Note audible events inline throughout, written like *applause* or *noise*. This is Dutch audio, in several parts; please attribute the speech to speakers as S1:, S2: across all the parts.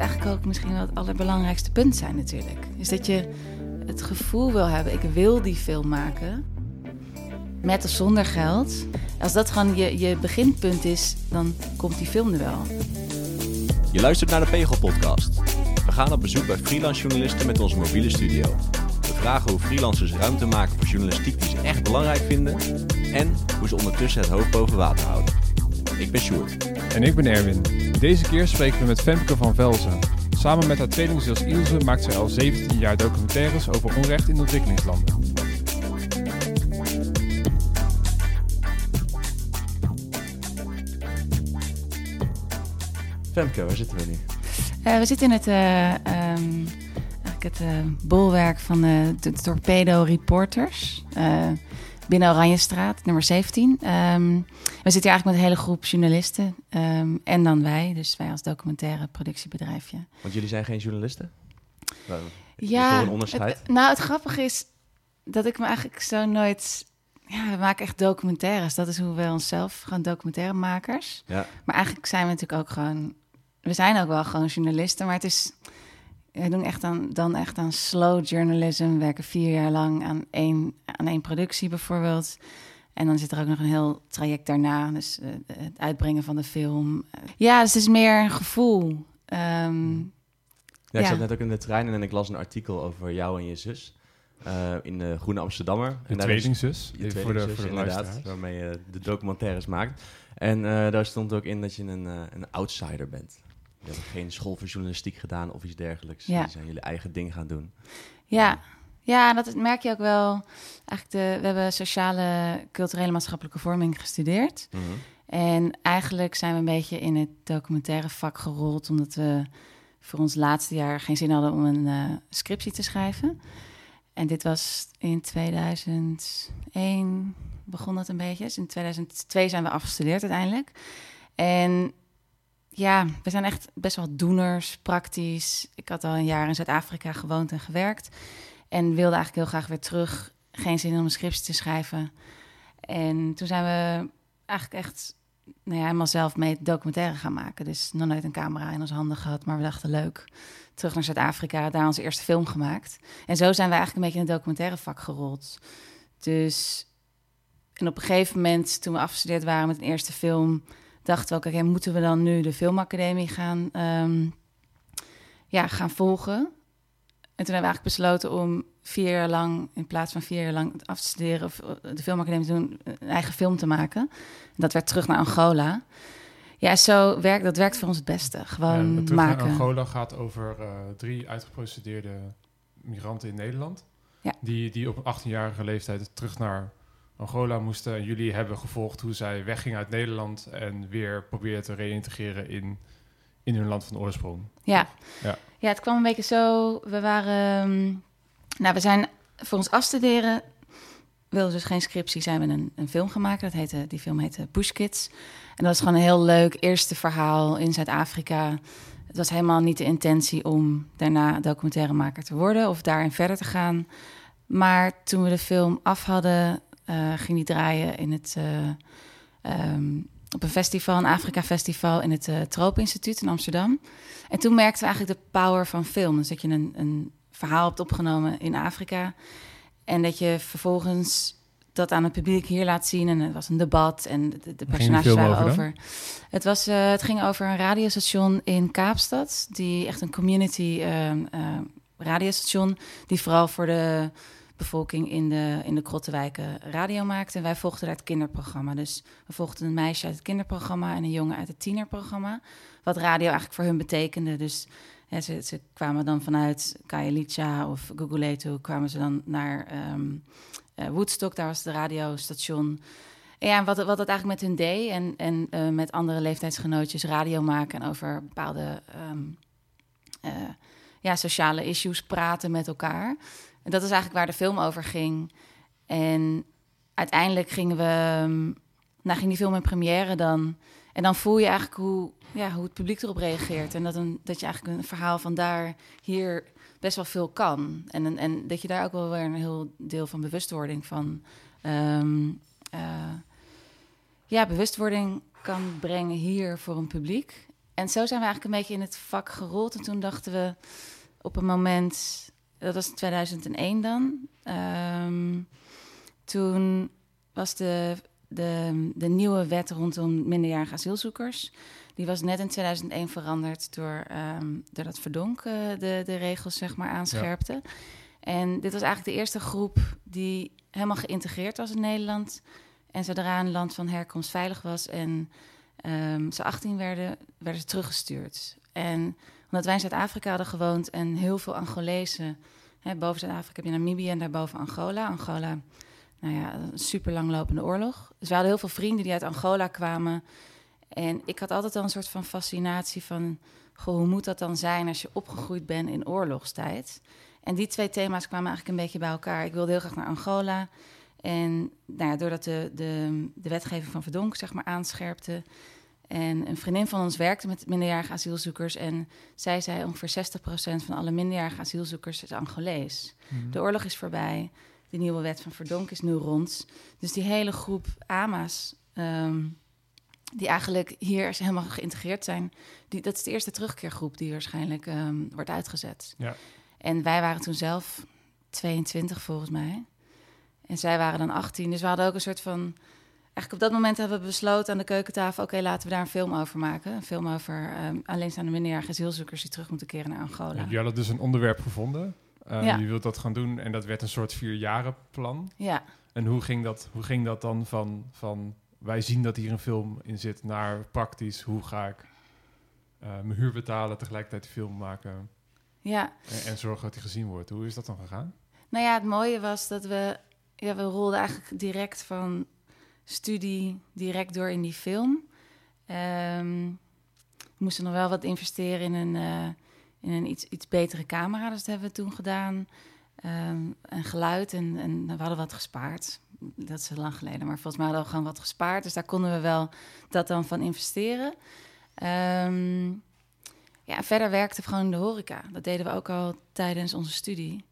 S1: eigenlijk ook misschien wel het allerbelangrijkste punt zijn natuurlijk. Is dat je het gevoel wil hebben, ik wil die film maken. Met of zonder geld. Als dat gewoon je, je beginpunt is, dan komt die film er wel.
S2: Je luistert naar de Pegel Podcast. We gaan op bezoek bij freelance journalisten met onze mobiele studio. We vragen hoe freelancers ruimte maken voor journalistiek die ze echt belangrijk vinden. En hoe ze ondertussen het hoofd boven water houden. Ik ben Sjoerd.
S3: En ik ben Erwin. Deze keer spreken we met Femke van Velzen. Samen met haar tweelingzus Ilse maakt zij al 17 jaar documentaires over onrecht in ontwikkelingslanden.
S2: Femke, waar zitten we nu?
S1: Uh, we zitten in het, uh, um, eigenlijk het uh, bolwerk van de, de Torpedo Reporters. Binnen Oranjestraat, nummer 17. Um, we zitten hier eigenlijk met een hele groep journalisten. Um, en dan wij, dus wij als documentaire productiebedrijfje.
S2: Want jullie zijn geen journalisten?
S1: Nou, ja, een onderscheid? Het, nou, het grappige is dat ik me eigenlijk zo nooit... Ja, we maken echt documentaires. Dat is hoe we onszelf, gewoon documentairemakers. Ja. Maar eigenlijk zijn we natuurlijk ook gewoon... We zijn ook wel gewoon journalisten, maar het is... We doen echt aan, dan echt aan slow journalism. We werken vier jaar lang aan één, aan één productie bijvoorbeeld. En dan zit er ook nog een heel traject daarna. Dus uh, het uitbrengen van de film. Ja, dus het is meer een gevoel. Um,
S2: ja, ik zat net ook in de trein en ik las een artikel over jou en je zus. Uh, in de Groene Amsterdammer.
S3: Je tweelingzus.
S2: Je tweelingzus, voor de, voor de inderdaad. Waarmee je de documentaires maakt. En uh, daar stond ook in dat je een, een outsider bent. Je hebt geen school voor journalistiek gedaan of iets dergelijks. Ja. Je zijn jullie eigen ding gaan doen.
S1: Ja, ja, dat merk je ook wel. Eigenlijk de, we hebben sociale, culturele, maatschappelijke vorming gestudeerd. Mhm. En eigenlijk zijn we een beetje in het documentaire vak gerold, omdat we voor ons laatste jaar geen zin hadden om een uh, scriptie te schrijven. En dit was in 2001 begon dat een beetje. Dus in 2002 zijn we afgestudeerd uiteindelijk. En ja, we zijn echt best wel doeners, praktisch. Ik had al een jaar in Zuid-Afrika gewoond en gewerkt. En wilde eigenlijk heel graag weer terug. Geen zin om een script te schrijven. En toen zijn we eigenlijk echt nou ja, helemaal zelf mee documentaire gaan maken. Dus nog nooit een camera in onze handen gehad, maar we dachten leuk. Terug naar Zuid-Afrika, daar onze eerste film gemaakt. En zo zijn we eigenlijk een beetje in het documentaire vak gerold. Dus en op een gegeven moment, toen we afgestudeerd waren met een eerste film, dachten we ook, moeten we dan nu de filmacademie gaan, um, ja, gaan volgen? En toen hebben we eigenlijk besloten om vier jaar lang, in plaats van vier jaar lang af te studeren of eh, de filmacademie te doen, een eigen film te maken. En dat werd terug naar Angola. Ja, zo werkt dat werkt voor ons het beste. Gewoon ja, terug maken.
S3: Naar Angola gaat over uh, drie uitgeprocedeerde migranten in Nederland. Ja. Die, die op een 18-jarige leeftijd terug naar Angola moesten. En jullie hebben gevolgd hoe zij weggingen uit Nederland en weer probeerden te reïntegreren in, in hun land van oorsprong.
S1: Ja. ja. Ja, het kwam een beetje zo. We waren. Ehm, nou, we zijn voor ons afstuderen. Wilden dus geen scriptie, zijn we een, een film gemaakt. Dat heette, die film heette Bush Kids. En dat was gewoon een heel leuk eerste verhaal in Zuid-Afrika. Het was helemaal niet de intentie om daarna documentairemaker te worden of daarin verder te gaan. Maar toen we de film af hadden, uh, ging die draaien in het, uh, um, op een festival, een Afrika-festival in het uh, Tropeninstituut in Amsterdam. En toen merkten we eigenlijk de power van film. Dus dat je een, een verhaal hebt opgenomen in Afrika. En dat je vervolgens dat aan het publiek hier laat zien. En het was een debat en de, de personages waren over. Het, was, uh, het ging over een radiostation in Kaapstad. Die echt een community uh, uh, radiostation. Die vooral voor de bevolking in de, in de krottenwijken radio maakte. En wij volgden daar het kinderprogramma. Dus we volgden een meisje uit het kinderprogramma en een jongen uit het tienerprogramma. Wat radio eigenlijk voor hun betekende. Dus ze, ze kwamen dan vanuit Kajalicha of Guguletu, kwamen ze dan naar um, uh, Woodstock. Daar was het radiostation. En ja, wat, wat dat eigenlijk met hun deed en, en uh, met andere leeftijdsgenootjes radio maken en over bepaalde um, uh, ja, sociale issues praten met elkaar. En dat is eigenlijk waar de film over ging. En uiteindelijk gingen we, um, nou ging die film in première dan. En dan voel je eigenlijk hoe, ja, hoe het publiek erop reageert. En dat, een, dat je eigenlijk een verhaal van daar hier best wel veel kan. En, en dat je daar ook wel weer een heel deel van bewustwording van... Um, uh, ja, bewustwording kan brengen hier voor een publiek. en zo zijn we eigenlijk een beetje in het vak gerold. En toen dachten we op een moment, dat was 2001 dan. Ehm, toen was de, de, de nieuwe wet rondom minderjarige asielzoekers. Die was net in 2001 veranderd door, um, doordat Verdonk uh, de, de regels zeg maar aanscherpte. En dit was eigenlijk de eerste groep die helemaal geïntegreerd was in Nederland. En zodra een land van herkomst veilig was en um, ze 18 werden, werden ze teruggestuurd. En omdat wij in Zuid-Afrika hadden gewoond en heel veel Angolezen... Hè, boven Zuid-Afrika heb je Namibië en daarboven Angola. Angola, nou ja, een super langlopende oorlog. Dus we hadden heel veel vrienden die uit Angola kwamen. En ik had altijd al een soort van fascinatie van... Goh, hoe moet dat dan zijn als je opgegroeid bent in oorlogstijd? En die twee thema's kwamen eigenlijk een beetje bij elkaar. Ik wilde heel graag naar Angola. En nou ja, doordat de, de, de wetgeving van Verdonk zeg maar aanscherpte... En een vriendin van ons werkte met minderjarige asielzoekers. En zij zei ongeveer 60% van alle minderjarige asielzoekers is Angolees. Mhm. De oorlog is voorbij. De nieuwe wet van Verdonk is nu rond. Dus die hele groep AMA's, ehm, die eigenlijk hier helemaal geïntegreerd zijn, die, dat is de eerste terugkeergroep die waarschijnlijk ehm, wordt uitgezet. Ja. En wij waren toen zelf 22 volgens mij. En zij waren dan 18. Dus we hadden ook een soort van eigenlijk op dat moment hebben we besloten aan de keukentafel... oké, laten we daar een film over maken. Een film over um, alleenstaande minderjarige asielzoekers... die terug moeten keren naar Angola. Ja,
S3: jullie hadden dus een onderwerp gevonden. Uh, ja. Je wilt dat gaan doen en dat werd een soort vierjarenplan.
S1: Ja.
S3: En hoe ging dat, hoe ging dat dan van, van... wij zien dat hier een film in zit... naar praktisch, hoe ga ik uh, mijn huur betalen... tegelijkertijd de film maken...
S1: Ja.
S3: En, en zorgen dat hij gezien wordt. Hoe is dat dan gegaan?
S1: Nou ja, het mooie was dat we... Ja, we rolden eigenlijk direct van studie direct door in die film. Um, we moesten nog wel wat investeren in een, uh, in een iets, iets betere camera. Dus dat hebben we toen gedaan. Um, en geluid en, en we hadden wat gespaard. Dat is lang geleden, maar volgens mij hadden we gewoon wat gespaard. Dus daar konden we wel dat dan van investeren. Um, ja, verder werkte we gewoon de horeca. Dat deden we ook al tijdens onze studie.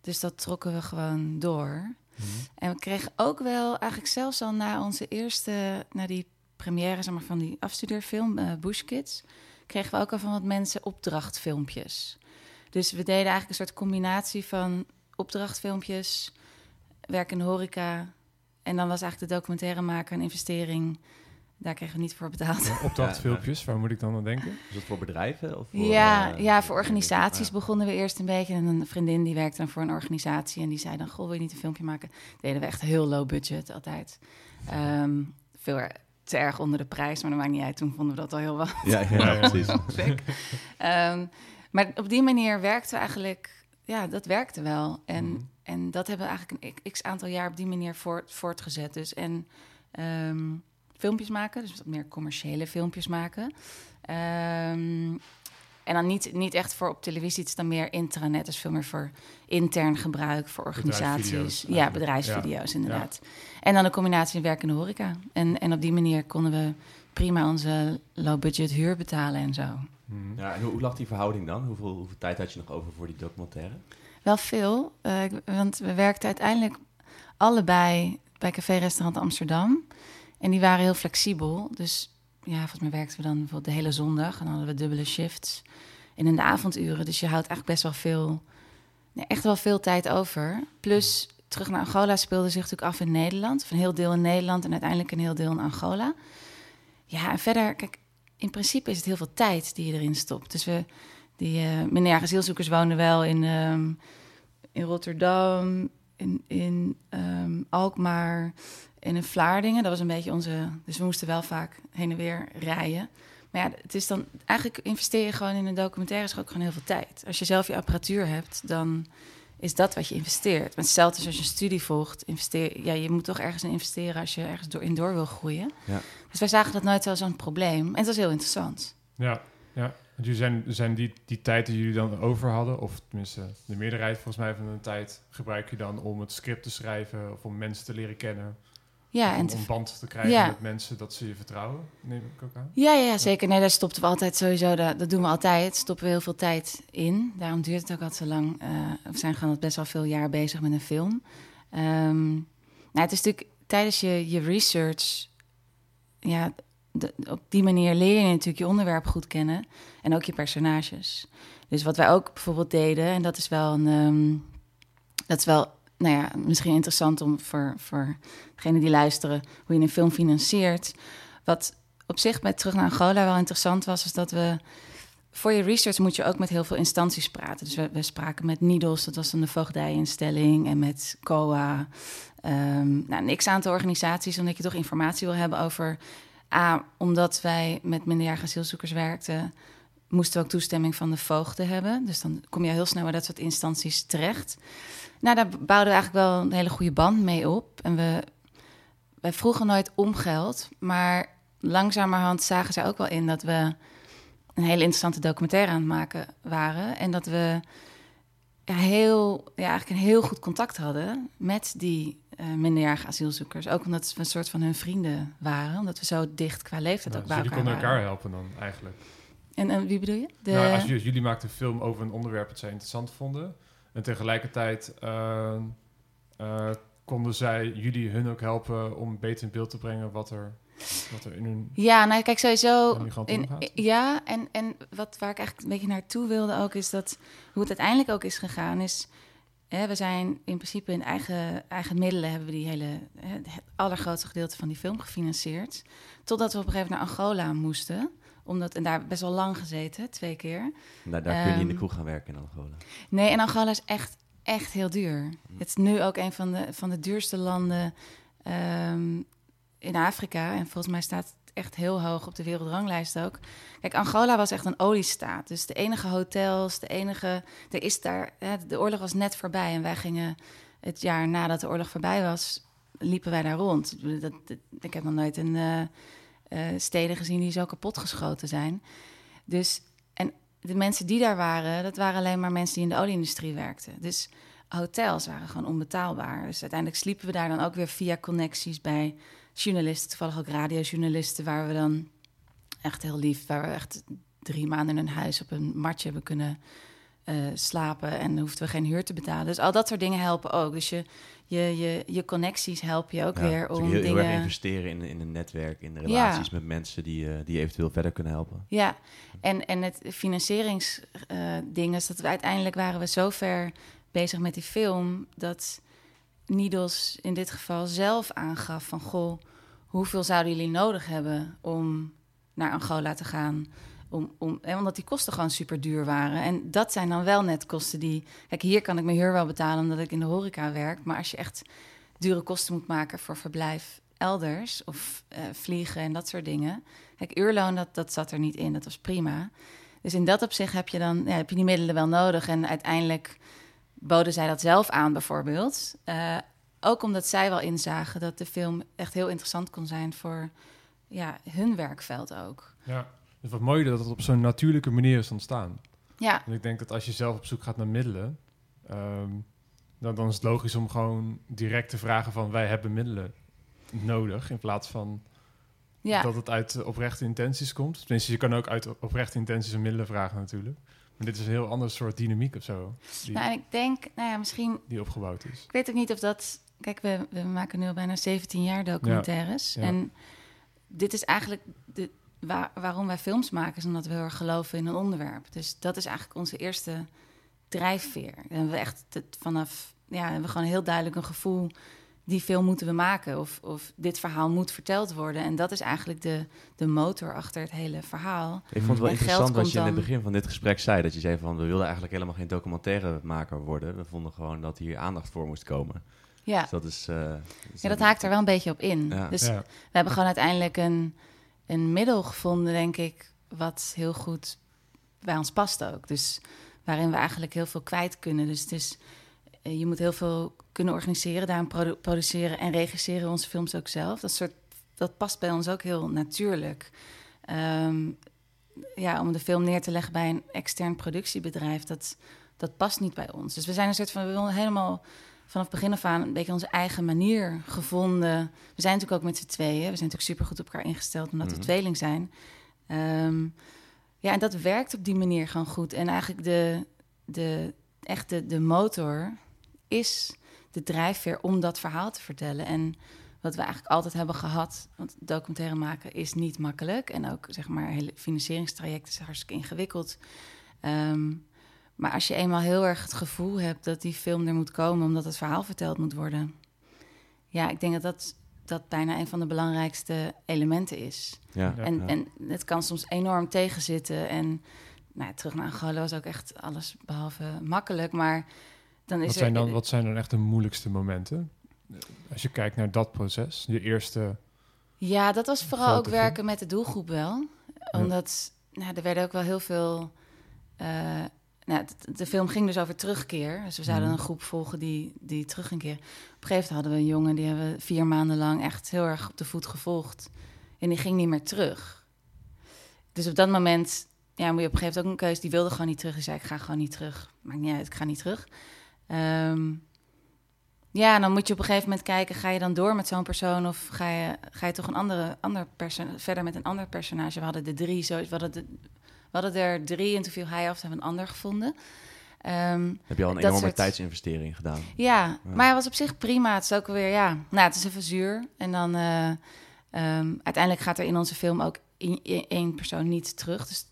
S1: Dus dat trokken we gewoon door. Mhm. En we kregen ook wel, eigenlijk zelfs al na onze eerste, na die première zeg maar, van die afstudeerfilm, uh, Bush Kids, kregen we ook al van wat mensen opdrachtfilmpjes. Dus we deden eigenlijk een soort combinatie van opdrachtfilmpjes, werk in de horeca. En dan was eigenlijk de documentaire maken een investering daar kregen we niet voor betaald.
S3: Ja, opdrachtfilmpjes, waar moet ik dan aan denken?
S2: Is dat voor bedrijven? Of voor,
S1: ja, uh, ja, voor organisaties begonnen we eerst een beetje. En een vriendin die werkte dan voor een organisatie. En die zei dan, goh, wil je niet een filmpje maken? deden we echt heel low budget altijd. Um, veel te erg onder de prijs, maar dat maakt niet uit. Toen vonden we dat al heel wat.
S2: Ja, ja, *laughs* precies.
S1: um, maar op die manier werkte we eigenlijk... Ja, dat werkte wel. En, mm. en dat hebben we eigenlijk een x-aantal jaar op die manier voort, voortgezet. Dus en... Um, filmpjes maken, dus wat meer commerciële filmpjes maken. Um, en dan niet, niet echt voor op televisie, het is dan meer intranet, dus veel meer voor intern gebruik, voor organisaties. Ja, bedrijfsvideo's inderdaad. En dan een combinatie werk en horeca. En, en op die manier konden we prima onze low-budget huur betalen en zo.
S2: Hmm. Ja, en hoe, hoe, lag die verhouding dan? Hoeveel, hoeveel tijd had je nog over voor die documentaire?
S1: Wel veel, uh, want we werkten uiteindelijk allebei bij Café Restaurant Amsterdam. En die waren heel flexibel. Dus ja, volgens mij werkten we dan bijvoorbeeld de hele zondag. En dan hadden we dubbele shifts. En in de avonduren. Dus je houdt eigenlijk best wel veel, nee, echt wel veel tijd over. Plus, terug naar Angola speelde zich natuurlijk af in Nederland. Of een heel deel in Nederland en uiteindelijk een heel deel in Angola. Ja, en verder, kijk, in principe is het heel veel tijd die je erin stopt. Dus we, die uh, minderjarige asielzoekers woonden wel in, um, in Rotterdam, in, in um, Alkmaar, in een Vlaardingen. Dat was een beetje onze... Dus we moesten wel vaak heen en weer rijden. Maar ja, het is dan... Eigenlijk investeer je gewoon in een documentaire... is ook gewoon heel veel tijd. Als je zelf je apparatuur hebt, dan is dat wat je investeert. Maar hetzelfde als je een studie volgt. Investeer, ja, je moet toch ergens in investeren... als je ergens door, in door wil groeien. Ja. Dus wij zagen dat nooit wel zo'n probleem. En het was heel interessant.
S3: Ja, ja. Want jullie zijn, zijn die, die tijd die jullie dan over hadden, of tenminste de meerderheid volgens mij van de tijd, gebruik je dan om het script te schrijven of om mensen te leren kennen?
S1: Ja,
S3: om, en een band te krijgen met mensen dat ze je vertrouwen, neem ik ook aan.
S1: Ja, ja, zeker. Nee, daar stopten we altijd sowieso. Dat, dat doen we altijd. Stoppen we heel veel tijd in. Daarom duurt het ook altijd zo lang. Uh, we zijn gewoon best wel veel jaar bezig met een film. Um, nou, het is natuurlijk tijdens je, je research... Ja, op die manier leer je natuurlijk je onderwerp goed kennen en ook je personages. Dus wat wij ook bijvoorbeeld deden, en dat is wel een, ehm, dat is wel, nou ja, misschien interessant om voor, voor degenen die luisteren, hoe je een film financiert. Wat op zich bij Terug naar Angola wel interessant was, is dat we voor je research moet je ook met heel veel instanties praten. Dus we, spraken met NIDOS, dat was dan de voogdijinstelling, en met COA. Um, nou, een x-aantal organisaties, omdat je toch informatie wil hebben over... A, omdat wij met minderjarige asielzoekers werkten... moesten we ook toestemming van de voogden hebben. Dus dan kom je heel snel bij dat soort instanties terecht. Nou, daar bouwden we eigenlijk wel een hele goede band mee op. En we, wij vroegen nooit om geld, maar langzamerhand zagen zij ook wel in dat we een hele interessante documentaire aan het maken waren. En dat we ja, heel, ja, eigenlijk een heel goed contact hadden met die uh, minderjarige asielzoekers. Ook omdat we een soort van hun vrienden waren. Omdat we zo dicht qua leeftijd nou, ook
S3: dus
S1: bij
S3: jullie konden elkaar helpen dan eigenlijk?
S1: En, en wie bedoel je?
S3: De... Nou, als jullie, jullie maakten een film over een onderwerp dat zij interessant vonden... en tegelijkertijd uh, uh, konden zij jullie hun ook helpen om beter in beeld te brengen... wat er wat er in hun
S1: ja, nou kijk, sowieso. In, ja, en, en wat waar ik eigenlijk een beetje naartoe wilde ook, is dat hoe het uiteindelijk ook is gegaan, is. Hè, we zijn in principe in eigen, eigen middelen hebben we die hele, het allergrootste gedeelte van die film gefinancierd. Totdat we op een gegeven moment naar Angola moesten omdat, en daar best wel lang gezeten, twee keer.
S2: Nou, daar kun je in de ehm, kroeg gaan werken in Angola.
S1: Nee, en Angola is echt, echt heel duur. Hm. Het is nu ook een van de, van de duurste landen um, in Afrika. En volgens mij staat het echt heel hoog op de wereldranglijst ook. Kijk, Angola was echt een oliestaat. Dus de enige hotels, de enige. Er is daar. Hè, de oorlog was net voorbij. En wij gingen het jaar nadat de oorlog voorbij was. liepen wij daar rond. Dat, ik heb nog nooit een. Uh, steden gezien die zo kapot geschoten zijn. Dus. En de mensen die daar waren, dat waren alleen maar mensen die in de olieindustrie werkten. Dus hotels waren gewoon onbetaalbaar. Dus uiteindelijk sliepen we daar dan ook weer via connecties bij journalisten, toevallig ook radiojournalisten, waar we dan echt heel lief, waar we echt drie maanden in een huis op een matje hebben kunnen uh, slapen en hoefden we geen huur te betalen. Dus al dat soort dingen helpen ook. Dus je, je, je, je connecties help je ook weer om
S2: heel,
S1: dingen...
S2: Heel erg investeren in, in een netwerk, in de relaties met mensen die, uh, die eventueel verder kunnen helpen.
S1: Ja, en, en het financieringsding uh, is dat we uiteindelijk waren we zo ver bezig met die film dat Nidos in dit geval zelf aangaf van... goh, hoeveel zouden jullie nodig hebben om naar Angola te gaan? Om, omdat die kosten gewoon super duur waren. En dat zijn dan wel net kosten die... Kijk, hier kan ik mijn huur wel betalen omdat ik in de horeca werk. Maar als je echt dure kosten moet maken voor verblijf elders... of uh, vliegen en dat soort dingen... Kijk, uurloon, dat, dat zat er niet in. Dat was prima. Dus in dat opzicht heb je dan ja, heb je die middelen wel nodig. En uiteindelijk boden zij dat zelf aan, bijvoorbeeld. Uh, ook omdat zij wel inzagen dat de film echt heel interessant kon zijn voor ja, hun werkveld ook.
S3: Ja, dus wat mooi dat het op zo'n natuurlijke manier is ontstaan.
S1: Ja.
S3: En ik denk dat als je zelf op zoek gaat naar middelen, um, dan, dan is het logisch om gewoon direct te vragen van wij hebben middelen nodig, in plaats van ja. dat het uit oprechte intenties komt. Tenminste, je kan ook uit oprechte intenties en middelen vragen natuurlijk. Maar dit is een heel ander soort dynamiek of zo.
S1: Die, nou, ik denk, nou ja, misschien...
S3: Die opgebouwd is.
S1: Ik weet ook niet of dat... Kijk, we, we maken nu al bijna 17 jaar documentaires. En dit is eigenlijk de, waar, waarom wij films maken... is omdat we heel erg geloven in een onderwerp. Dus dat is eigenlijk onze eerste drijfveer. En we echt het, vanaf... Ja, hebben we gewoon heel duidelijk een gevoel die film moeten we maken of, of dit verhaal moet verteld worden. En dat is eigenlijk de, de motor achter het hele verhaal.
S2: Ik vond het wel interessant wat je in het begin van dit gesprek zei. Dat je zei van we wilden eigenlijk helemaal geen documentairemaker worden. We vonden gewoon dat hier aandacht voor moest komen.
S1: Ja,
S2: dus dat, is, uh,
S1: ja, dat haakt er wel een beetje op in. Dus we hebben gewoon uiteindelijk een, een middel gevonden, denk ik, wat heel goed bij ons past ook. Dus waarin we eigenlijk heel veel kwijt kunnen. Dus het eh, je moet heel veel kunnen organiseren, daarom produceren en regisseren onze films ook zelf. Dat, soort, dat past bij ons ook heel natuurlijk. Ehm, ja, om de film neer te leggen bij een extern productiebedrijf, dat, dat past niet bij ons. Dus we zijn een soort van, we willen helemaal vanaf begin af aan een beetje onze eigen manier gevonden. We zijn natuurlijk ook met z'n tweeën. We zijn natuurlijk super goed op elkaar ingesteld omdat we mhm. tweeling zijn. Ehm, ja, en dat werkt op die manier gewoon goed. En eigenlijk de, de, echt de, de motor is de drijfveer om dat verhaal te vertellen. En wat we eigenlijk altijd hebben gehad. Want documentaire maken is niet makkelijk. En ook zeg maar, hele financieringstraject is hartstikke ingewikkeld. Ehm, maar als je eenmaal heel erg het gevoel hebt dat die film er moet komen omdat het verhaal verteld moet worden. Ja, ik denk dat dat, dat bijna een van de belangrijkste elementen is. Ja, en, en het kan soms enorm tegenzitten. En nou, terug naar Angola was ook echt alles behalve makkelijk. Maar dan is
S3: wat, zijn dan, wat zijn dan echt de moeilijkste momenten? Als je kijkt naar dat proces, je eerste.
S1: Ja, dat was vooral ook werken met de doelgroep wel. Omdat nou, er werden ook wel heel veel. Uh, nou, de, film ging dus over terugkeer. Dus we zouden mhm. een groep volgen die, die terug een keer. Op een gegeven moment hadden we een jongen die hebben we vier maanden lang echt heel erg op de voet gevolgd. En die ging niet meer terug. Dus op dat moment ja, moet je op een gegeven moment ook een keuze. Die wilde gewoon niet terug. Die zei, ik ga gewoon niet terug. Maakt niet uit, ik ga niet terug. Um, ja, dan moet je op een gegeven moment kijken, ga je dan door met zo'n persoon of ga je, ga je toch een andere, ander persoon verder met een ander personage? We hadden de drie, zo, we hadden, de, hadden er drie en toen viel hij af, hebben we een ander gevonden.
S2: Um, Heb je al een enorme soort... tijdsinvestering gedaan?
S1: Ja, maar hij was op zich prima. Het is ook weer, ja, nou, het is even zuur. En dan uh, um, uiteindelijk gaat er in onze film ook één persoon niet terug. Dus,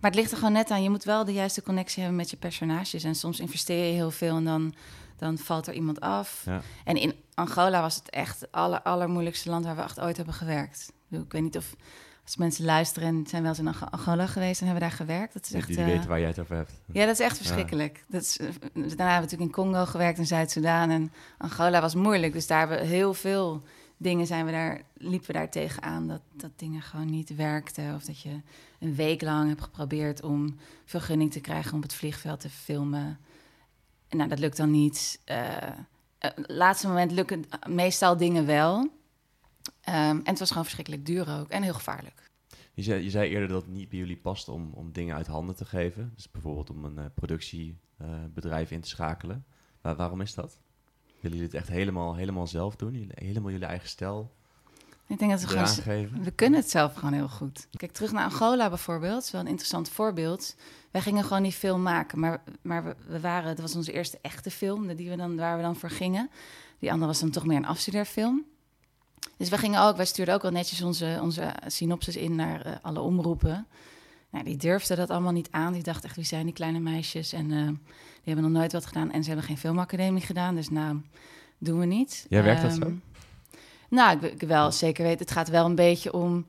S1: maar het ligt er gewoon net aan. Je moet wel de juiste connectie hebben met je personages. En soms investeer je heel veel en dan dan valt er iemand af. Ja. En in Angola was het echt het aller, allermoeilijkste land waar we echt ooit hebben gewerkt. Ik weet niet of als mensen luisteren en zijn wel eens in Angola geweest en hebben daar gewerkt. Dat is echt,
S2: die, weten waar jij het over hebt.
S1: Ja, dat is echt verschrikkelijk. Dat is, daarna hebben we natuurlijk in Congo gewerkt, in Zuid-Soedan. En Angola was moeilijk. Dus daar hebben we heel veel dingen zijn we daar, liepen we daar tegenaan dat, dat dingen gewoon niet werkten. Of dat je een week lang hebt geprobeerd om vergunning te krijgen om op het vliegveld te filmen. Nou, dat lukt dan niet. Uh, laatste moment lukken meestal dingen wel. Um, en het was gewoon verschrikkelijk duur ook en heel gevaarlijk.
S2: Je zei, je zei eerder dat het niet bij jullie past om, om dingen uit handen te geven. Dus bijvoorbeeld om een uh, productiebedrijf in te schakelen. Maar waarom is dat? Willen jullie het echt helemaal, helemaal zelf doen? helemaal jullie eigen stijl?
S1: Ik denk dat we gewoon... We kunnen het zelf gewoon heel goed. Kijk, terug naar Angola bijvoorbeeld. Dat is wel een interessant voorbeeld. Wij gingen gewoon die film maken. Maar, maar we, we waren... Dat was onze eerste echte film die we dan, waar we dan voor gingen. Die andere was dan toch meer een afstudeerfilm. Dus we gingen ook... Wij stuurden ook wel netjes onze, onze synopsis in naar uh, alle omroepen. Nou, die durfden dat allemaal niet aan. Die dachten echt, wie zijn die kleine meisjes? En uh, die hebben nog nooit wat gedaan. En ze hebben geen filmacademie gedaan. Dus nou, doen we niet.
S2: Jij werkt dat zo? Ehm,
S1: nou, ik, wel zeker weten. Het gaat wel een beetje om...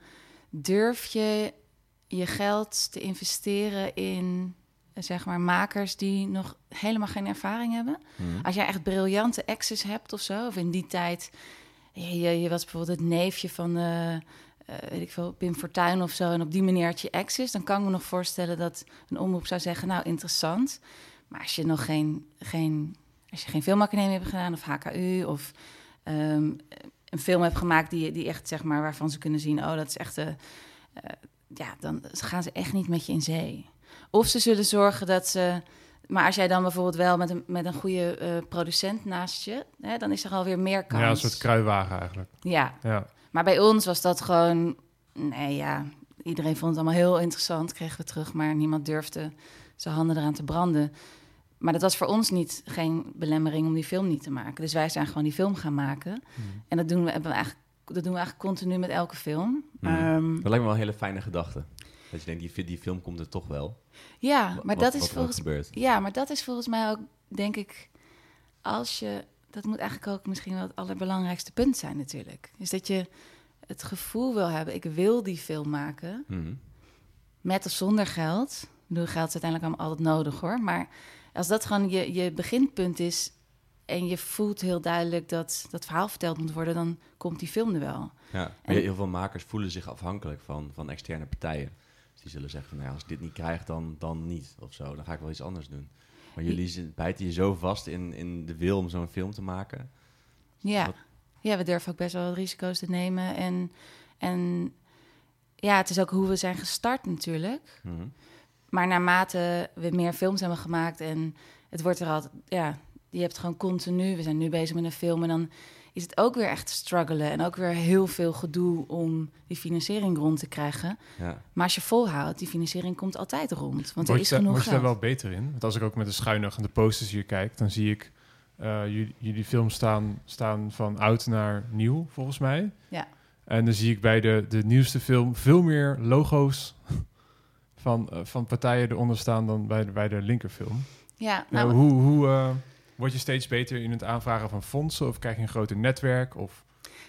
S1: durf je je geld te investeren in zeg maar makers die nog helemaal geen ervaring hebben. Mhm. Als jij echt briljante exes hebt of zo, of in die tijd, je, je was bijvoorbeeld het neefje van uh, weet ik veel, Pim Fortuyn of zo, en op die manier had je exes, dan kan ik me nog voorstellen dat een omroep zou zeggen, nou interessant, maar als je nog geen, geen als je geen filmacademie hebt gedaan of HKU of ehm, een film hebt gemaakt die, die echt, zeg maar, waarvan ze kunnen zien, oh, dat is echt, uh, ja, dan gaan ze echt niet met je in zee. Of ze zullen zorgen dat ze. Maar als jij dan bijvoorbeeld wel met een, met een goede uh, producent naast je, hè, dan is er alweer meer kans.
S3: Ja, een soort kruiwagen eigenlijk.
S1: Ja. ja. Maar bij ons was dat gewoon. Nee, ja. Iedereen vond het allemaal heel interessant, kregen we terug, maar niemand durfde zijn handen eraan te branden. Maar dat was voor ons niet geen belemmering om die film niet te maken. Dus wij zijn gewoon die film gaan maken. Hmm. En dat doen we, hebben we eigenlijk, dat doen we eigenlijk continu met elke film.
S2: Um, dat lijkt me wel een hele fijne gedachte. Dat je denkt, die, die film komt er toch wel.
S1: Ja, maar dat is volgens Ja, maar dat is volgens mij ook, denk ik, als je. Dat moet eigenlijk ook misschien wel het allerbelangrijkste punt zijn, natuurlijk. Is dat je het gevoel wil hebben, ik wil die film maken. Hmm. Met of zonder geld. Ik bedoel, geld is uiteindelijk allemaal altijd nodig hoor. Maar als dat gewoon je, je beginpunt is en je voelt heel duidelijk dat dat verhaal verteld moet worden, dan komt die film er wel.
S2: Ja, heel veel makers voelen zich afhankelijk van, van externe partijen. Die zullen zeggen van, nou, als ik dit niet krijg, dan, dan niet of zo. Dan ga ik wel iets anders doen. Maar jullie bijten je zo vast in, in de wil om zo'n film te maken.
S1: Ja. ja, we durven ook best wel risico's te nemen. En, en ja, het is ook hoe we zijn gestart natuurlijk. Mm maar naarmate we meer films hebben gemaakt en het wordt er altijd, ja, je hebt gewoon continu, we zijn nu bezig met een film en dan is het ook weer echt struggelen en ook weer heel veel gedoe om die financiering rond te krijgen. Ja. Maar als je volhoudt, die financiering komt altijd rond, want er is genoeg
S3: Word
S1: je
S3: daar wel beter in? Want als ik ook met de schuiner aan de posters hier kijk, dan zie ik jullie, jullie films staan, staan van oud naar nieuw, volgens mij.
S1: Ja.
S3: En dan zie ik bij de, de nieuwste film veel meer logo's van, van partijen eronder staan dan bij de, bij de linkerfilm.
S1: Ja,
S3: nou, hoe, hoe word je steeds beter in het aanvragen van fondsen? Of krijg je een groter netwerk? Of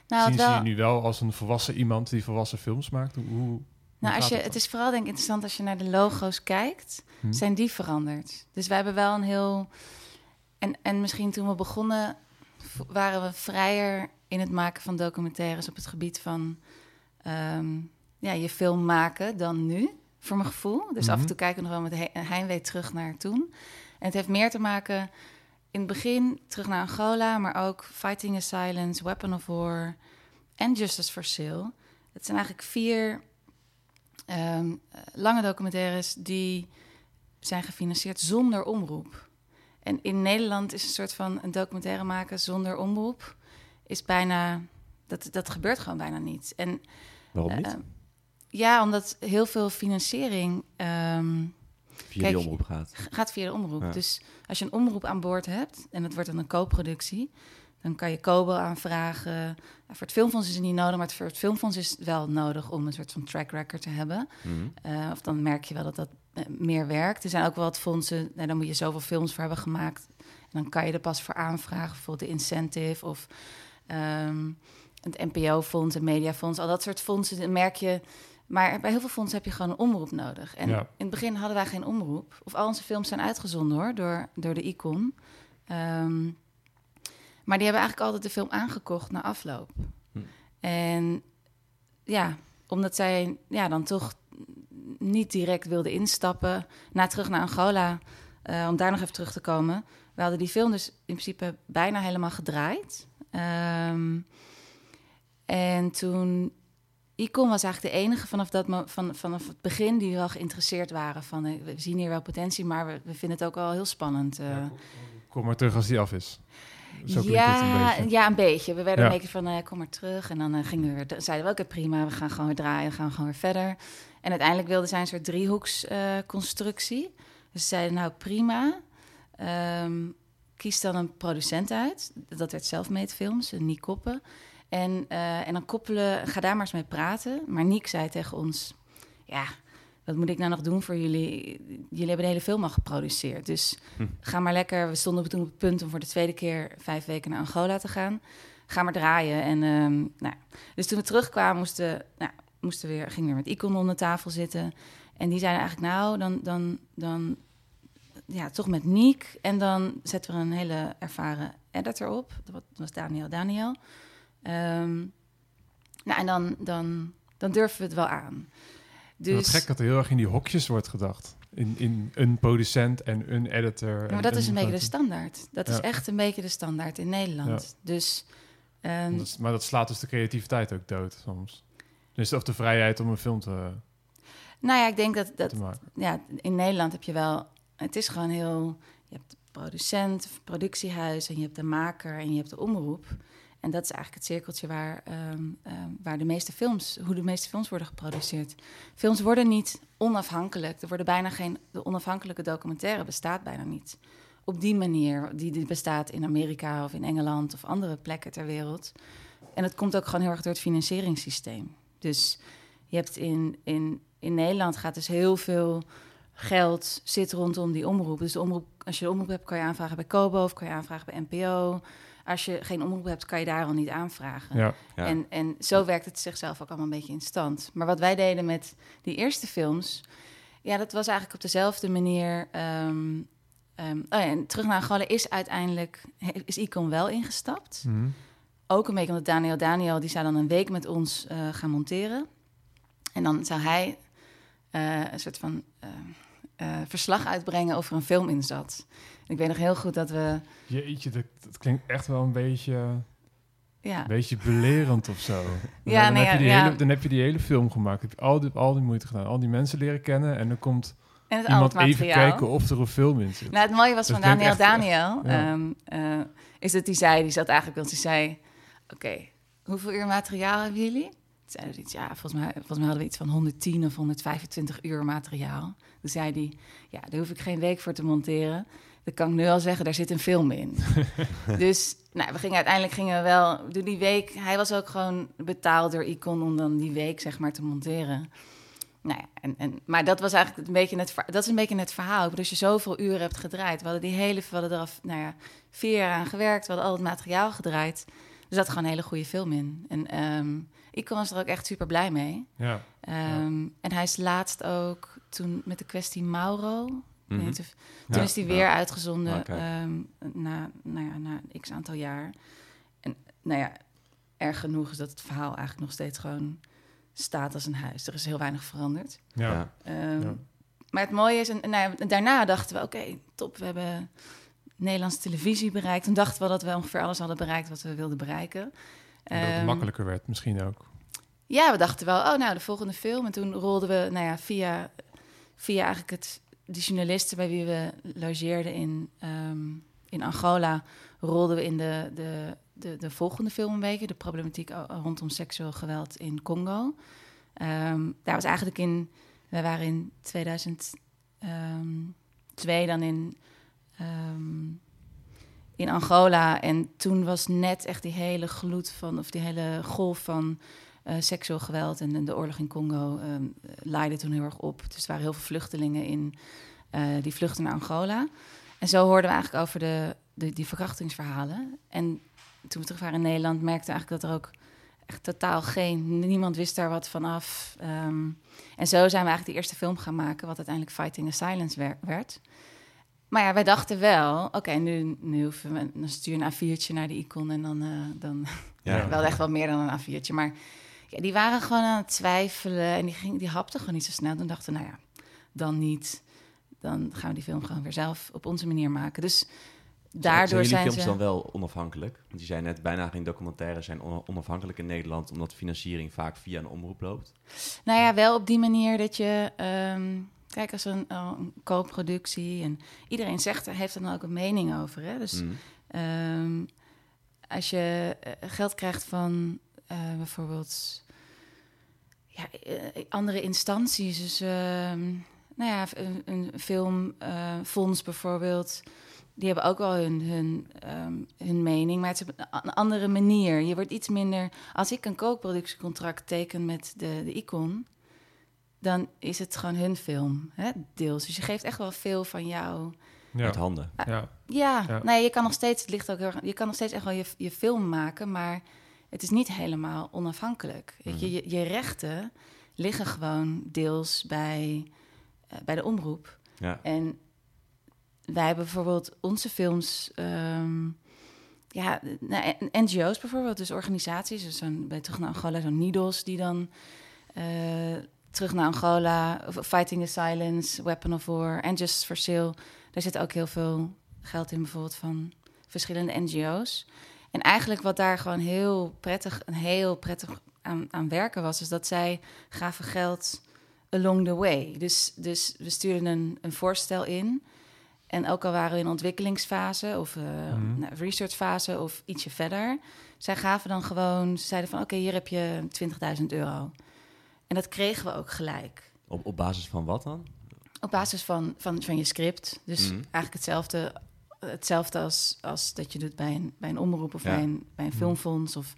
S3: nou, zien ze je nu wel als een volwassen iemand die volwassen films maakt? Hoe,
S1: nou, als je, het, is vooral denk ik interessant als je naar de logo's kijkt, hm. zijn die veranderd. Dus wij hebben wel een heel. En, en misschien toen we begonnen, waren we vrijer in het maken van documentaires op het gebied van ehm, ja, je film maken dan nu, voor mijn gevoel. Dus af en mhm. toe kijken we nog wel met heimwee terug naar toen. En het heeft meer te maken in het begin terug naar Angola, maar ook Fighting a Silence, Weapon of War en Justice for Sale. Het zijn eigenlijk vier Ehm, lange documentaires die zijn gefinancierd zonder omroep. En in Nederland is een soort van een documentaire maken zonder omroep is bijna dat dat gebeurt gewoon bijna niet. En
S2: waarom niet?
S1: Uh, ja, omdat heel veel financiering um,
S2: via de omroep gaat.
S1: Gaat via de omroep. Dus als je een omroep aan boord hebt en het wordt dan een co-productie, dan kan je Kobo aanvragen. voor het filmfonds is het niet nodig, maar voor het filmfonds is het wel nodig om een soort van track record te hebben. Mhm. Eh, of dan merk je wel dat dat eh, meer werkt. Er zijn ook wel wat fondsen, nou, dan moet je zoveel films voor hebben gemaakt. En dan kan je er pas voor aanvragen, bijvoorbeeld de incentive of um, het NPO-fonds, het mediafonds, al dat soort fondsen. Dan merk je. Maar bij heel veel fondsen heb je gewoon een omroep nodig. En in het begin hadden wij geen omroep. Of al onze films zijn uitgezonden hoor, door, door de ICON. Um, maar die hebben eigenlijk altijd de film aangekocht na afloop. Hm. En ja, omdat zij ja, dan toch niet direct wilden instappen, na terug naar Angola, uh, om daar nog even terug te komen. We hadden die film dus in principe bijna helemaal gedraaid. Um, en toen Icon was eigenlijk de enige vanaf, dat, van, vanaf het begin die wel geïnteresseerd waren van uh, we zien hier wel potentie, maar we, we vinden het ook wel heel spannend. Uh. Ja,
S3: kom maar terug als die af is
S1: ja, een ja, een beetje. We werden een beetje van, uh, kom maar terug. En dan uh, gingen we weer, zeiden we, oké, prima, we gaan gewoon weer draaien, we gaan gewoon weer verder. En uiteindelijk wilden zij een soort driehoeksconstructie. Dus ze zeiden, nou prima, um, kies dan een producent uit. Dat werd Selfmade Films, Niek Koppen. En, en dan koppelen, ga daar maar eens mee praten. Maar Niek zei tegen ons, ja, wat moet ik nou nog doen voor jullie? Jullie hebben de hele film al geproduceerd. Dus hm. ga maar lekker. We stonden toen op het punt om voor de tweede keer vijf weken naar Angola te gaan. Ga maar draaien. En, um, nou, dus toen we terugkwamen, moesten, nou, moesten weer, gingen weer met Icon onder tafel zitten. En die zeiden eigenlijk, nou, dan, dan, dan ja, toch met Niek. En dan zetten we een hele ervaren editor op. Dat was Daniel Daniel. Um, nou, en dan, dan, dan durven we het wel aan.
S3: Dus... Wat gek dat er heel erg in die hokjes wordt gedacht. In, in een producent en een editor.
S1: maar dat is een beetje de standaard. Dat is echt een beetje de standaard in Nederland. Dus,
S3: um... maar dat slaat dus de creativiteit ook dood soms. Dus of de vrijheid om een film te.
S1: Nou ja, ik denk dat, dat ja, in Nederland heb je wel. Het is gewoon heel. Je hebt de producent, productiehuis en je hebt de maker en je hebt de omroep. En dat is eigenlijk het cirkeltje waar, ehm, ehm, waar de meeste films, hoe de meeste films worden geproduceerd. Films worden niet onafhankelijk. Er worden bijna geen, de onafhankelijke documentaire bestaat bijna niet. Op die manier, die, die bestaat in Amerika of in Engeland of andere plekken ter wereld. En het komt ook gewoon heel erg door het financieringssysteem. Dus je hebt in, in, in Nederland gaat dus heel veel geld zit rondom die omroep. Dus de omroep, als je de omroep hebt, kan je aanvragen bij Kobo of kan je aanvragen bij NPO als je geen omroep hebt, kan je daar al niet aanvragen. Ja. En, en zo werkt het zichzelf ook allemaal een beetje in stand. Maar wat wij deden met die eerste films, ja, dat was eigenlijk op dezelfde manier. Um, um, oh ja, en terug naar Angola is uiteindelijk is Icon wel ingestapt. Mhm. Ook een beetje omdat Daniel Daniel die zou dan een week met ons uh, gaan monteren. En dan zou hij uh, een soort van uh, verslag uitbrengen over een film in zat. Ik weet nog heel goed dat we...
S3: Jeetje, dat, dat klinkt echt wel een beetje... Ja. Een beetje belerend of zo. *laughs*
S1: Ja,
S3: dan,
S1: nee,
S3: heb je die
S1: ja.
S3: hele, dan heb je die hele film gemaakt. Heb je al die, al die moeite gedaan. Al die mensen leren kennen. En dan komt en iemand even kijken of er een film in zit.
S1: Nou, het mooie was van Daniel Daniel... Um, uh, is dat hij zei, die zat eigenlijk... Want hij zei, oké, hoeveel uur materiaal hebben jullie? Zeiden iets, ja, volgens mij, volgens mij hadden we iets van 110 of 125 uur materiaal. Toen zei hij, ja, daar hoef ik geen week voor te monteren dat kan ik nu al zeggen, daar zit een film in. *laughs* dus nou, we gingen uiteindelijk gingen we wel door die week. Hij was ook gewoon betaald door Icon om dan die week zeg maar te monteren. Nou ja, en, en, maar dat was eigenlijk een beetje het, dat is een beetje het verhaal. Dus je zoveel uren hebt gedraaid. We hadden die hele, we hadden er nou ja, vier jaar aan gewerkt. We hadden al het materiaal gedraaid. Dus dat gewoon een hele goede film in. En um, ik was er ook echt super blij mee. Ja. Um, En hij is laatst ook toen met de kwestie Mauro. Mm -hmm. toen is hij weer uitgezonden okay. um, na, nou ja, na x aantal jaar. En nou ja, erg genoeg is dat het verhaal eigenlijk nog steeds gewoon staat als een huis. Er is heel weinig veranderd. Ja. Um, maar het mooie is, en, nou ja, daarna dachten we, oké, top, we hebben Nederlandse televisie bereikt. Toen dachten we dat we ongeveer alles hadden bereikt wat we wilden bereiken.
S3: En dat het
S1: Um,
S3: makkelijker werd misschien ook.
S1: Ja, we dachten wel, oh nou, de volgende film. En toen rolden we, nou ja, via, via eigenlijk het, die journalisten bij wie we logeerden in, um, in Angola, rolden we in de, de, de, de volgende film een beetje, de problematiek rondom seksueel geweld in Congo. Um, daar was eigenlijk in, we waren in 2002 dan in, in Angola. En toen was net echt die hele gloed van, of die hele golf van uh, seksueel geweld en, en, de oorlog in Congo um, leidde toen heel erg op. Dus er waren heel veel vluchtelingen in, uh, die vluchten naar Angola. En zo hoorden we eigenlijk over de, de, die verkrachtingsverhalen. En toen we terug waren in Nederland, merkten we eigenlijk dat er ook echt totaal geen... Niemand wist daar wat van af. Um, en zo zijn we eigenlijk de eerste film gaan maken... wat uiteindelijk Fighting the Silence werd. Maar ja, wij dachten wel... oké, okay, nu, nu hoeven we... dan stuur een A4'tje naar de icon... en dan... Uh, dan ja. *laughs* wel echt wel meer dan een A4'tje, maar... Ja, die waren gewoon aan het twijfelen en die, ging, die hapten gewoon niet zo snel. Toen dachten we, nou ja, dan niet. Dan gaan we die film gewoon weer zelf op onze manier maken. Dus daardoor zijn,
S2: zijn films
S1: ze...
S2: dan wel onafhankelijk? Want je zei net, bijna geen documentaires zijn onafhankelijk in Nederland... omdat financiering vaak via een omroep loopt.
S1: Nou ja, wel op die manier dat je... Um, kijk, als een, een co-productie... en iedereen zegt, heeft er dan ook een mening over. Hè? Dus mm. um, als je geld krijgt van uh, bijvoorbeeld ja, uh, andere instanties. Dus uh, nou ja, een, een filmfonds bijvoorbeeld. Die hebben ook wel hun, hun, um, hun mening, maar het is op een andere manier. Je wordt iets minder. Als ik een kookproductiecontract teken met de, de Icon, dan is het gewoon hun film, hè, deels. Dus je geeft echt wel veel van jou.
S2: Ja. Met handen.
S1: Ja, ja. ja. Nee, je kan nog steeds, het ligt ook heel, je kan nog steeds echt wel je, je film maken, maar het is niet helemaal onafhankelijk. Mm. je, je, je, rechten liggen gewoon deels bij, uh, bij de omroep.
S2: Ja.
S1: En wij hebben bijvoorbeeld onze films... Um, ja, nou, NGO's bijvoorbeeld, dus organisaties. Dus zo'n, bij Terug naar Angola, zo'n NIDOS, die dan... Uh, terug naar Angola, Fighting the Silence, Weapon of War en Justice for Sale. Daar zit ook heel veel geld in, bijvoorbeeld van verschillende NGO's. En eigenlijk wat daar gewoon heel prettig, heel prettig aan, aan werken was, is dat zij gaven geld along the way. Dus, dus we stuurden een, een voorstel in. En ook al waren we in ontwikkelingsfase of uh, mm. nou, researchfase of ietsje verder, zij gaven dan gewoon, ze zeiden van oké, okay, hier heb je 20.000 euro. En dat kregen we ook gelijk.
S2: Op, op basis van wat dan?
S1: Op basis van, van, van je script. Dus
S2: Mhm.
S1: mm. eigenlijk hetzelfde hetzelfde als, als dat je doet bij een, bij een omroep of ja. bij, een, bij een filmfonds. Of,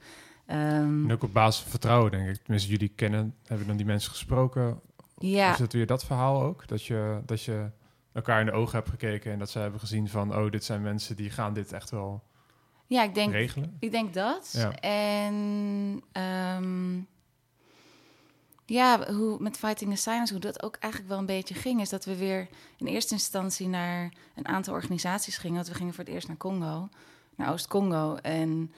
S1: um...
S3: En ook op basis van vertrouwen, denk ik. Tenminste, jullie kennen, hebben dan die mensen gesproken.
S1: Ja.
S3: Is het weer dat verhaal ook? Dat je, dat je elkaar in de ogen hebt gekeken en dat ze hebben gezien van... oh, dit zijn mensen die gaan dit echt wel
S1: ja, ik denk,
S3: regelen?
S1: Ik denk dat.
S3: Ja.
S1: En... Um, ja, hoe met Fighting the Silence, hoe dat ook eigenlijk wel een beetje ging, is dat we weer in eerste instantie naar een aantal organisaties gingen. Want we gingen voor het eerst naar Congo, naar Oost-Congo. En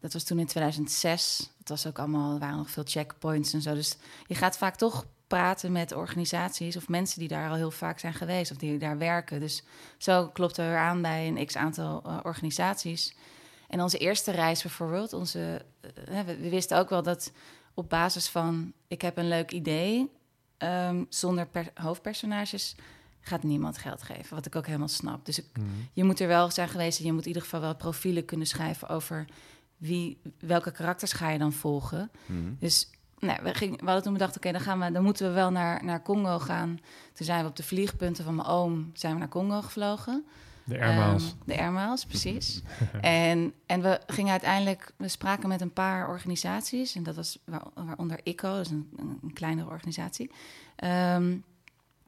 S1: dat was toen in 2006. Dat was ook allemaal, er waren nog veel checkpoints en zo. Dus je gaat vaak toch praten met organisaties of mensen die daar al heel vaak zijn geweest of die daar werken. Dus zo klopten we aan bij een x aantal uh, organisaties. En onze eerste reis bijvoorbeeld, onze, we, we wisten ook wel dat op basis van ik heb een leuk idee, um, zonder hoofdpersonages gaat niemand geld geven. Wat ik ook helemaal snap. Dus ik, mm. je moet er wel zijn geweest en je moet in ieder geval wel profielen kunnen schrijven over wie, welke karakters ga je dan volgen.
S2: Mm.
S1: Dus nou, we, gingen, we hadden toen bedacht, oké, okay, dan gaan we, dan moeten we wel naar, naar Congo gaan. Toen zijn we op de vliegpunten van mijn oom zijn we naar Congo gevlogen.
S3: De airmiles.
S1: Um, de airmiles, precies. *laughs* en, en we gingen uiteindelijk, we spraken met een paar organisaties. En dat was waaronder ICO, dus een, een kleinere organisatie. Um,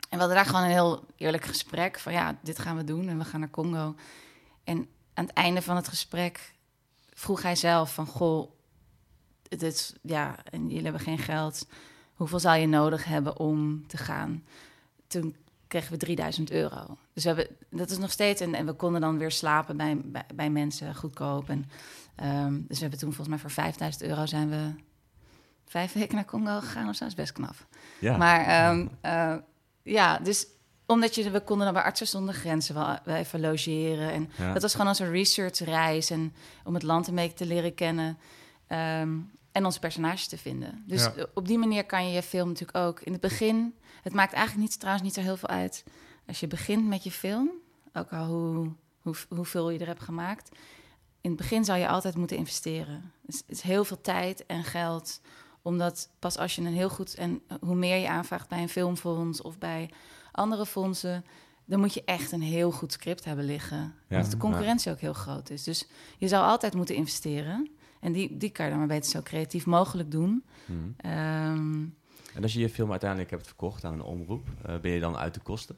S1: en we hadden daar gewoon een heel eerlijk gesprek van ja, dit gaan we doen en we gaan naar Congo. En aan het einde van het gesprek vroeg hij zelf van goh, dit, ja, en jullie hebben geen geld. Hoeveel zou je nodig hebben om te gaan? Toen kregen we 3000 euro. Dus we hebben, dat is nog steeds, en, en we konden dan weer slapen bij, bij, mensen goedkoop. En, um, dus we hebben toen volgens mij voor 5000 euro zijn we vijf weken naar Congo gegaan of zo. Dat is best knap. Ja. Maar um, uh, ja, dus omdat je, we konden dan bij Artsen zonder Grenzen wel, even logeren. En dat was gewoon onze researchreis en om het land een beetje te leren kennen. Ehm, en onze personages te vinden. Dus op die manier kan je je film natuurlijk ook in het begin. Het maakt eigenlijk niet, trouwens niet zo heel veel uit als je begint met je film. Ook al hoe, hoe, hoeveel je er hebt gemaakt. In het begin zou je altijd moeten investeren. Dus het is heel veel tijd en geld omdat pas als je een heel goed en hoe meer je aanvraagt bij een filmfonds of bij andere fondsen, dan moet je echt een heel goed script hebben liggen. Ja, omdat de concurrentie ook heel groot is. Dus je zou altijd moeten investeren. En die, die kan je dan maar beter zo creatief mogelijk doen.
S4: Ehm, en als je je film uiteindelijk hebt verkocht aan een omroep, uh, ben je dan uit de kosten?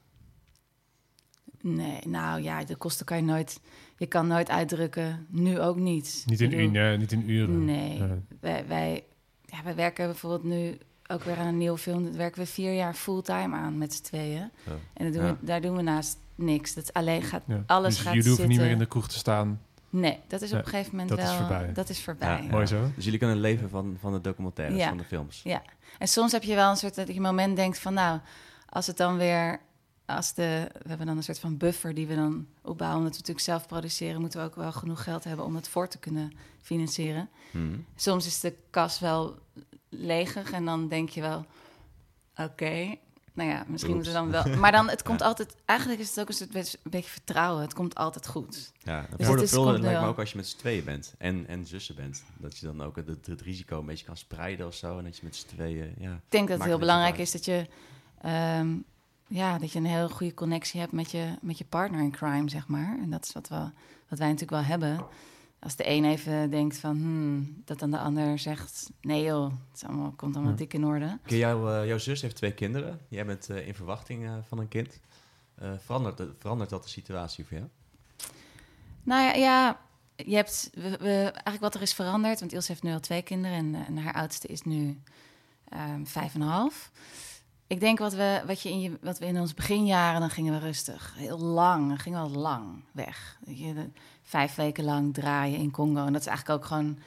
S1: Nee, nou ja, de kosten kan je nooit... Je kan nooit uitdrukken, nu ook niet.
S3: Niet in, bedoel, niet in uren.
S1: Nee, wij, wij, ja, we werken bijvoorbeeld nu ook weer aan een nieuwe film. Dat werken we vier jaar fulltime aan met z'n tweeën. En dat doen we, daar doen we naast niks. Dat alleen gaat, alles
S3: dus
S1: gaat
S3: jullie
S1: hoeven
S3: niet meer in de kroeg te staan?
S1: Nee, dat is op een gegeven moment
S3: dat
S1: wel...
S3: Is voorbij.
S1: Dat is voorbij.
S3: Mooi zo.
S4: Dus jullie kunnen leven van, van de documentaires, van de films.
S1: Ja, en soms heb je wel een soort dat je moment denkt van... nou, als het dan weer als de, we hebben dan een soort van buffer die we dan opbouwen. Omdat we natuurlijk zelf produceren, moeten we ook wel genoeg geld hebben om het voor te kunnen financieren. Hmm. Soms is de kas wel leger en dan denk je wel, oké, nou ja, misschien moeten we dan wel. Maar dan, het *laughs* komt altijd, eigenlijk is het ook een, soort, een beetje vertrouwen. Het komt altijd goed.
S4: Ja, dus voor de lijkt me ook als je met z'n tweeën bent en, en zussen bent. Dat je dan ook het, het, risico een beetje kan spreiden of zo. En dat je met z'n tweeën, ja. Ik
S1: denk dat het heel belangrijk is dat je... Um, ja, dat je een heel goede connectie hebt met je, met je partner in crime, zeg maar. En dat is wat, we, wat wij natuurlijk wel hebben. Als de een even denkt van, hmm, dat dan de ander zegt... nee joh, het allemaal, komt allemaal dik in orde.
S4: Jou, uh, jouw zus heeft twee kinderen. Jij bent uh, in verwachting uh, van een kind. verandert, verandert dat de situatie voor jou?
S1: Nou ja, ja je hebt we, we, eigenlijk wat er is veranderd... want Ilse heeft nu al twee kinderen en, en haar oudste is nu um, vijf en een half... Ik denk wat we, wat, je in je, wat we in onze beginjaren, dan gingen we rustig. Heel lang, dan gingen we al lang weg. Je, de, vijf weken lang draaien in Congo. En dat is eigenlijk ook gewoon,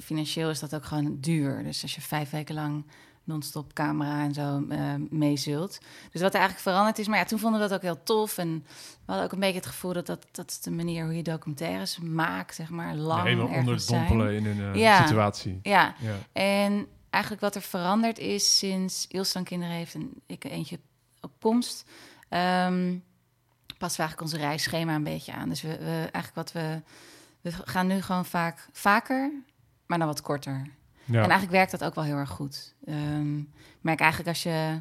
S1: financieel is dat ook gewoon duur. Dus als je vijf weken lang non-stop camera en zo uh, meezult. Dus wat er eigenlijk veranderd is. Maar ja, toen vonden we dat ook heel tof. En we hadden ook een beetje het gevoel dat dat, dat is de manier hoe je documentaires maakt, zeg maar, lang
S3: Helemaal onder het dompelen in een uh, situatie.
S1: Ja. ja, en eigenlijk wat er veranderd is sinds Ilse dan kinderen heeft en ik eentje op komst, um, passen we eigenlijk onze reisschema een beetje aan. Dus we, we, eigenlijk wat we, we gaan nu gewoon vaak vaker, maar dan wat korter. Ja. En eigenlijk werkt dat ook wel heel erg goed. Um, merk eigenlijk als je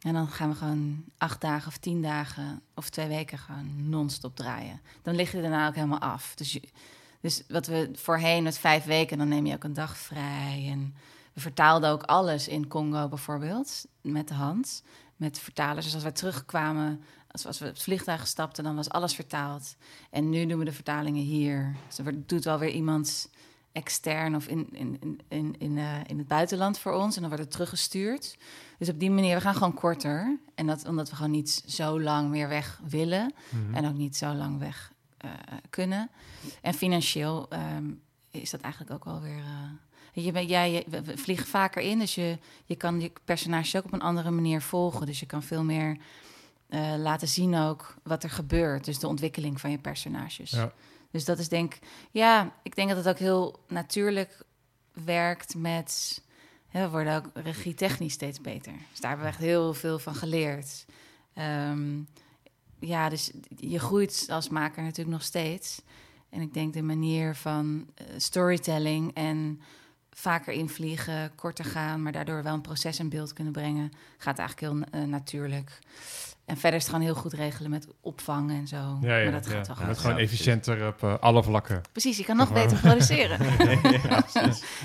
S1: en dan gaan we gewoon acht dagen of tien dagen of twee weken gewoon non-stop draaien. Dan lig je daarna ook helemaal af. Dus, je, dus wat we voorheen met vijf weken, dan neem je ook een dag vrij en we vertaalden ook alles in Congo bijvoorbeeld, met de hand, met vertalers. Dus als we terugkwamen, als, als we het vliegtuig stapten, dan was alles vertaald. En nu doen we de vertalingen hier. Dus er doet wel weer iemand extern of in, in, in, in, in, uh, in het buitenland voor ons. En dan wordt het teruggestuurd. Dus op die manier, we gaan gewoon korter. En dat omdat we gewoon niet zo lang meer weg willen. Mhm. En ook niet zo lang weg uh, kunnen. En financieel um, is dat eigenlijk ook wel weer... Uh, je, jij, we vliegen vaker in, dus je, je kan je personages ook op een andere manier volgen. Dus je kan veel meer uh, laten zien ook wat er gebeurt. Dus de ontwikkeling van je personages. Ja. Dus dat is denk ja, ik denk dat het ook heel natuurlijk werkt met. Hè, we worden ook regietechnisch steeds beter. Dus daar hebben we echt heel veel van geleerd. Um, ja, dus je groeit als maker natuurlijk nog steeds. En ik denk de manier van uh, storytelling en vaker invliegen, korter gaan, maar daardoor wel een proces in beeld kunnen brengen. Gaat eigenlijk heel uh, natuurlijk. En verder is het gewoon heel goed regelen met opvang en zo.
S3: Ja, ja,
S1: maar dat
S3: ja.
S1: gaat wel
S3: Ja,
S1: goed.
S3: gewoon efficiënter op eh, alle vlakken.
S1: Precies, je kan nog beter produceren. *laughs* *laughs*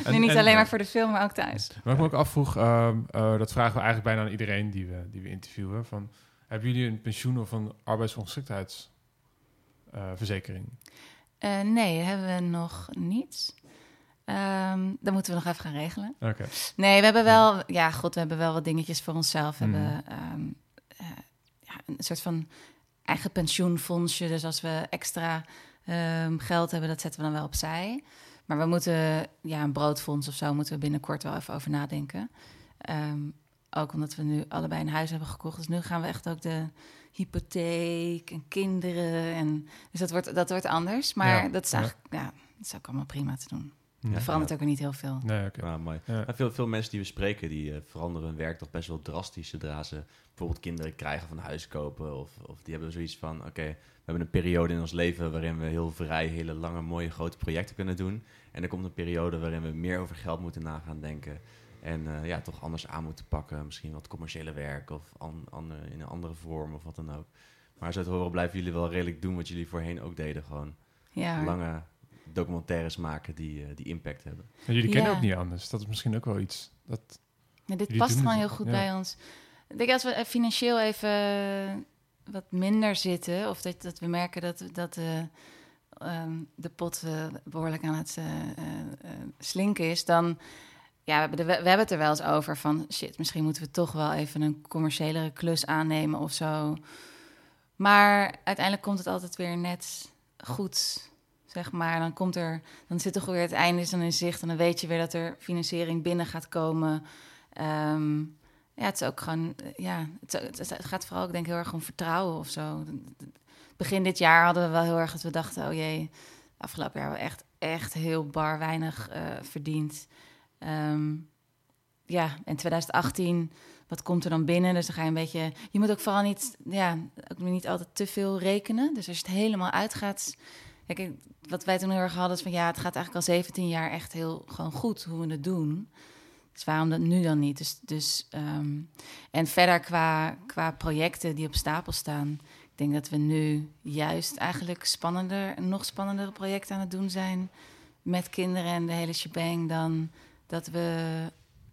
S3: En-
S1: nu niet
S3: en-
S1: alleen maar voor de film, maar ook thuis.
S3: Wat ik me ook afvroeg, ehm, eh, dat vragen we eigenlijk bijna aan iedereen die we, die we interviewen. Van, hebben jullie een pensioen of een arbeidsongeschiktheidsverzekering?
S1: Eh, nee, hebben we nog niet. Ehm dat moeten we nog even gaan regelen.
S3: Oké.
S1: Nee, we hebben wel, ja, god, we hebben wel wat dingetjes voor onszelf. We
S3: Mhm.
S1: hebben ehm, eh, een soort van eigen pensioenfondsje. Dus als we extra ehm, geld hebben, dat zetten we dan wel opzij. Maar we moeten, ja, een broodfonds of zo, moeten we binnenkort wel even over nadenken. Ehm, ook omdat we nu allebei een huis hebben gekocht. Dus nu gaan we echt ook de hypotheek en kinderen. En, dus dat wordt, dat wordt anders. Maar
S3: Ja,
S1: dat is
S3: ja.
S1: eigenlijk, ja, dat is ook allemaal prima te doen.
S3: Ja.
S1: Er verandert ook niet heel veel.
S3: Nee, oké.
S4: Ah, mooi.
S3: Ja.
S4: Maar veel, veel mensen die we spreken, die eh, veranderen hun werk toch best wel drastisch zodra ze bijvoorbeeld kinderen krijgen van huis kopen. Of, of die hebben zoiets van, oké, we hebben een periode in ons leven waarin we heel vrij hele lange, mooie, grote projecten kunnen doen. En er komt een periode waarin we meer over geld moeten na gaan denken. En eh, ja, toch anders aan moeten pakken. Misschien wat commerciële werk of an, ander- in een andere vorm of wat dan ook. Maar zo te horen blijven jullie wel redelijk doen wat jullie voorheen ook deden. Gewoon
S1: Ja,
S4: lange documentaires maken die, eh, die impact hebben.
S3: En jullie kennen
S1: Ja.
S3: ook niet anders. Dat is misschien ook wel iets. Dat,
S1: Nee, dit past gewoon heel goed
S3: ja.
S1: bij ons. Ik denk als we eh, financieel even wat minder zitten, of dat, dat we merken dat, dat eh, ehm, de pot eh, behoorlijk aan het eh, eh, eh, slinken is, dan. Ja, we hebben, de- we hebben het er wel eens over van shit, misschien moeten we toch wel even een commerciëlere klus aannemen of zo. Maar uiteindelijk komt het altijd weer net goed, zeg maar. Dan komt er, dan zit toch weer het einde is dan in zicht en dan weet je weer dat er financiering binnen gaat komen. Ehm, ja, het is ook gewoon, eh, ja, het, gaat vooral ook denk ik heel erg om vertrouwen of zo. Begin dit jaar hadden we wel heel erg dat we dachten, oh jee, afgelopen jaar hebben we echt, echt heel bar weinig eh, verdiend. Ehm, ja, in 2018, wat komt er dan binnen? Dus dan ga je een beetje, je moet ook vooral niet, ja, ook niet altijd te veel rekenen. Dus als je het helemaal uitgaat, kijk, wat wij toen heel erg hadden is van, ja, het gaat eigenlijk al 17 jaar echt heel gewoon goed hoe we het doen. Dus waarom dat nu dan niet? Dus, dus, ehm, en verder qua, qua projecten die op stapel staan. Ik denk dat we nu juist eigenlijk spannender, nog spannendere projecten aan het doen zijn met kinderen en de hele shebang dan dat we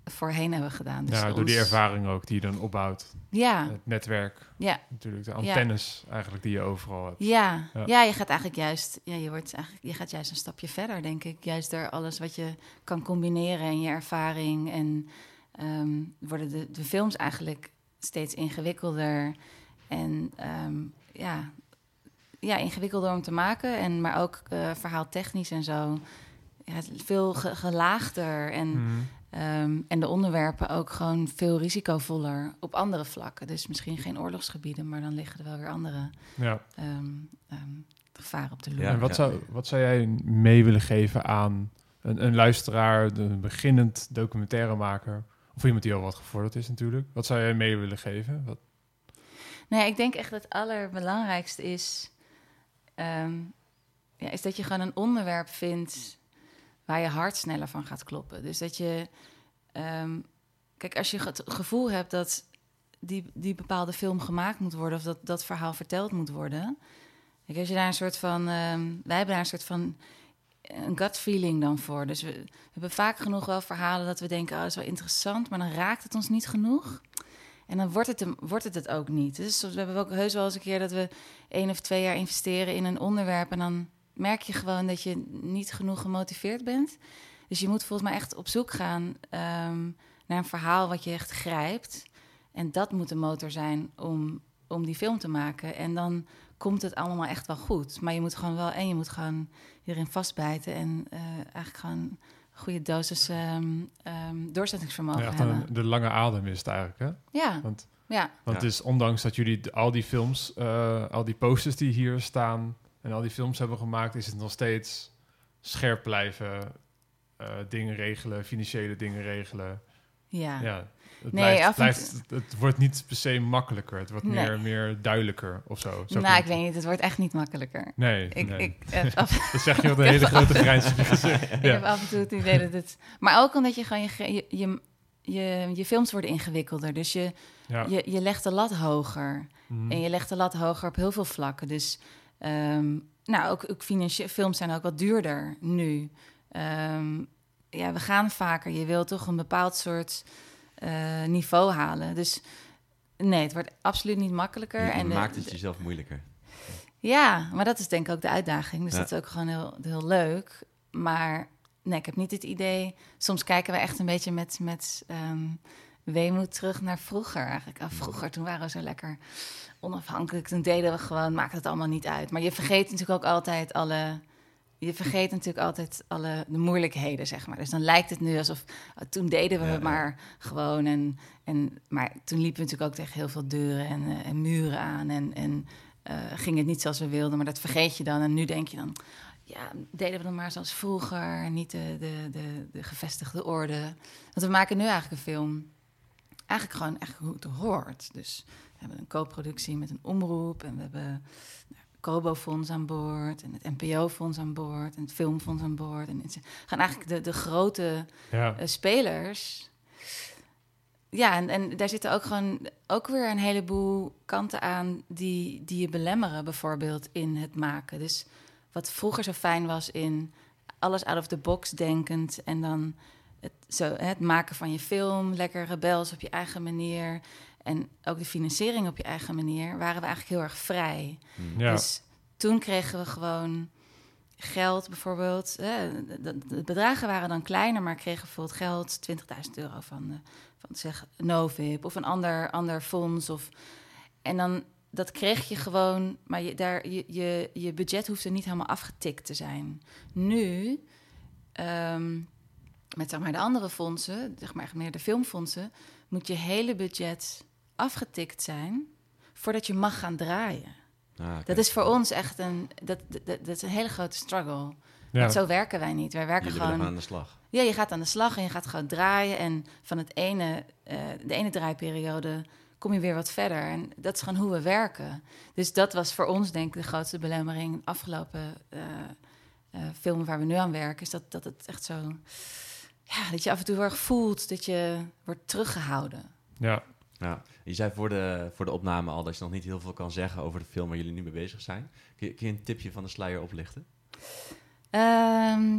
S1: voorheen hebben gedaan. Dus
S3: ja, door die ervaring ook die je dan opbouwt.
S1: Ja,
S3: Het netwerk,
S1: ja,
S3: natuurlijk. De antennes eigenlijk die je overal hebt.
S1: ja,
S3: Ja.
S1: ja. je gaat eigenlijk juist, ja, je wordt eigenlijk, je gaat juist een stapje verder, denk ik. Juist door alles wat je kan combineren en je ervaring. En ehm, worden de, de films eigenlijk steeds ingewikkelder. En ehm, ja, ja, ingewikkelder om te maken. En, maar ook eh verhaaltechnisch en zo. Ja, veel ge- gelaagder. En,
S3: Mhm.
S1: Ehm, en de onderwerpen ook gewoon veel risicovoller op andere vlakken. Dus misschien geen oorlogsgebieden, maar dan liggen er wel weer andere
S3: Ja.
S1: ehm, ehm, gevaren op de loer.
S4: Ja.
S3: en wat, zou, wat zou jij mee willen geven aan een, een luisteraar, een beginnend documentairemaker? Of iemand die al wat gevorderd is natuurlijk. Wat zou jij mee willen geven? Wat,
S1: Nee, ik denk echt dat het allerbelangrijkste is, ehm, ja, is dat je gewoon een onderwerp vindt waar je hart sneller van gaat kloppen. Dus dat je, ehm, kijk, als je het gevoel hebt dat die, die bepaalde film gemaakt moet worden of dat dat verhaal verteld moet worden. Kijk, als je daar een soort van, ehm, wij hebben daar een soort van een gut feeling dan voor. Dus we, hebben vaak genoeg wel verhalen dat we denken, oh, dat is wel interessant, maar dan raakt het ons niet genoeg. En dan wordt het, wordt het het ook niet. Dus we hebben ook heus wel eens een keer dat we één of twee jaar investeren in een onderwerp. En dan merk je gewoon dat je niet genoeg gemotiveerd bent. Dus je moet volgens mij echt op zoek gaan ehm, naar een verhaal wat je echt grijpt. En dat moet de motor zijn om, om die film te maken. En dan komt het allemaal echt wel goed. Maar je moet gewoon wel, en je moet gewoon hierin vastbijten. En eh, eigenlijk gewoon een goede dosis ehm, ehm, doorzettingsvermogen
S3: ja, echt
S1: hebben.
S3: een- de lange adem is het eigenlijk, hè?
S1: Ja,
S3: Want,
S1: ja.
S3: want
S4: Ja.
S3: het is ondanks dat jullie al die films, eh, al die posters die hier staan en al die films hebben gemaakt, is het nog steeds scherp blijven, eh, dingen regelen, financiële dingen regelen.
S1: Ja.
S3: ja het,
S1: Nee,
S3: blijft,
S1: af
S3: blijft, het wordt niet per se makkelijker. Het wordt
S1: Nee.
S3: meer, meer duidelijker of zo. Zo
S1: nou, ik weet niet, het wordt echt niet makkelijker.
S3: Nee,
S1: Ik,
S3: nee.
S1: ik, *laughs* af,
S3: dat zeg je op een hele grote grijns gezicht. *laughs*
S1: ik
S3: Ja.
S1: heb af en toe het idee dat het... Maar ook omdat je gewoon je, je, je, je, je films worden ingewikkelder. Dus je,
S3: Ja.
S1: je, je legt de lat hoger.
S3: Mhm.
S1: En je legt de lat hoger op heel veel vlakken. Dus ehm, nou, ook, ook films zijn ook wat duurder nu. Ehm, ja, we gaan vaker. Je wilt toch een bepaald soort eh, niveau halen. Dus nee, het wordt absoluut niet makkelijker.
S4: Je
S1: en de-
S4: maakt het jezelf moeilijker.
S1: ja, maar dat is denk ik ook de uitdaging. Dus
S4: Ja.
S1: dat is ook gewoon heel, heel leuk. Maar nee, ik heb niet het idee... Soms kijken we echt een beetje met, met ehm, weemoed terug naar vroeger eigenlijk. Ah, vroeger, toen waren we zo lekker onafhankelijk. Toen deden we gewoon, maakte het allemaal niet uit. Maar je vergeet natuurlijk ook altijd alle... Je vergeet natuurlijk altijd alle de moeilijkheden, zeg maar. Dus dan lijkt het nu alsof... ah, toen deden we
S4: Ja,
S1: het
S4: ja.
S1: maar gewoon. En, en, maar toen liepen we natuurlijk ook tegen heel veel deuren en, eh, en muren aan. En, en eh, ging het niet zoals we wilden, maar dat vergeet je dan. En nu denk je dan, ja, deden we dan maar zoals vroeger, niet de, de, de, de gevestigde orde. Want we maken nu eigenlijk een film, eigenlijk gewoon echt hoe het hoort. Dus we hebben een co-productie met een omroep en we hebben nou, Kobo-fonds aan boord en het NPO-fonds aan boord en het Filmfonds aan boord. En het gaan eigenlijk de, de grote
S3: Ja.
S1: eh, spelers. Ja, en, en daar zitten ook gewoon ook weer een heleboel kanten aan die, die je belemmeren, bijvoorbeeld in het maken. Dus wat vroeger zo fijn was in alles out of the box denkend en dan het, zo, het maken van je film, lekker rebels op je eigen manier en ook de financiering op je eigen manier, waren we eigenlijk heel erg vrij.
S4: Hm.
S3: Ja.
S1: Dus toen kregen we gewoon geld bijvoorbeeld. hè, de, de- de bedragen waren dan kleiner, maar kregen bijvoorbeeld geld, 20.000 euro van, eh, van zeg Novib of een ander, ander fonds. Of, en dan dat kreeg je gewoon, maar je, daar, je, je, je budget hoefde niet helemaal afgetikt te zijn. Nu, ehm, met zeg maar de andere fondsen, zeg maar meer de filmfondsen, moet je hele budget afgetikt zijn voordat je mag gaan draaien.
S4: Ah.
S1: Dat is voor ons echt een, dat, dat, dat is een hele grote struggle.
S3: Ja.
S1: Want zo werken wij niet. Wij werken
S4: Jullie
S1: gewoon.
S4: aan de slag.
S1: Ja, je gaat aan de slag en je gaat gewoon draaien. En van het ene, eh, de ene draaiperiode kom je weer wat verder. En dat is gewoon hoe we werken. Dus dat was voor ons, denk ik, de grootste belemmering. De afgelopen eh eh, film waar we nu aan werken, is dat, dat het echt zo. Ja, dat je af en toe heel erg voelt dat je wordt teruggehouden.
S3: Ja.
S4: Ja. Je zei voor de, voor de opname al dat je nog niet heel veel kan zeggen over de film waar jullie nu mee bezig zijn. Kun je, kun je een tipje van de sluier oplichten?
S1: Ehm,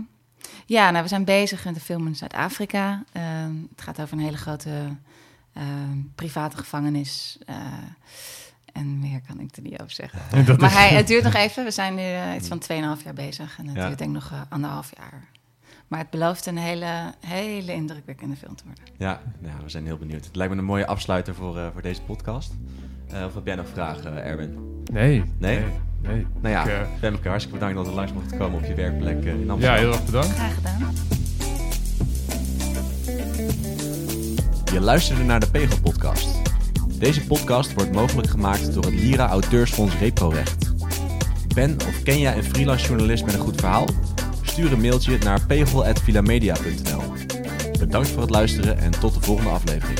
S1: ja, nou, we zijn bezig met een film in Zuid-Afrika. Ehm, het gaat over een hele grote ehm, private gevangenis. eh, en meer kan ik er niet over zeggen. *laughs* Maar
S3: is-
S1: hij, het duurt nog even. We zijn nu eh, iets van 2,5 jaar bezig. En het
S4: Ja.
S1: duurt denk ik nog eh, anderhalf jaar. Maar het belooft een hele, hele indrukwekkende film te worden.
S4: Ja, nou, we zijn heel benieuwd. Het lijkt me een mooie afsluiter voor, eh, voor deze podcast. Eh, of heb jij nog vragen, Erwin?
S3: Nee.
S4: Nee?
S3: Nee. nee.
S4: Nou ja,
S3: Ik, eh,
S4: Femke, hartstikke bedankt dat we langs mochten komen op je werkplek eh, in Amsterdam.
S3: ja, heel erg bedankt.
S1: Graag gedaan.
S2: Je luisterde naar de Pegel Podcast. Deze podcast wordt mogelijk gemaakt door het Lira Auteursfonds Reprorecht. Ben of ken jij een freelance journalist met een goed verhaal? Stuur een mailtje naar pegel.vilamedia.nl. Bedankt voor het luisteren en tot de volgende aflevering.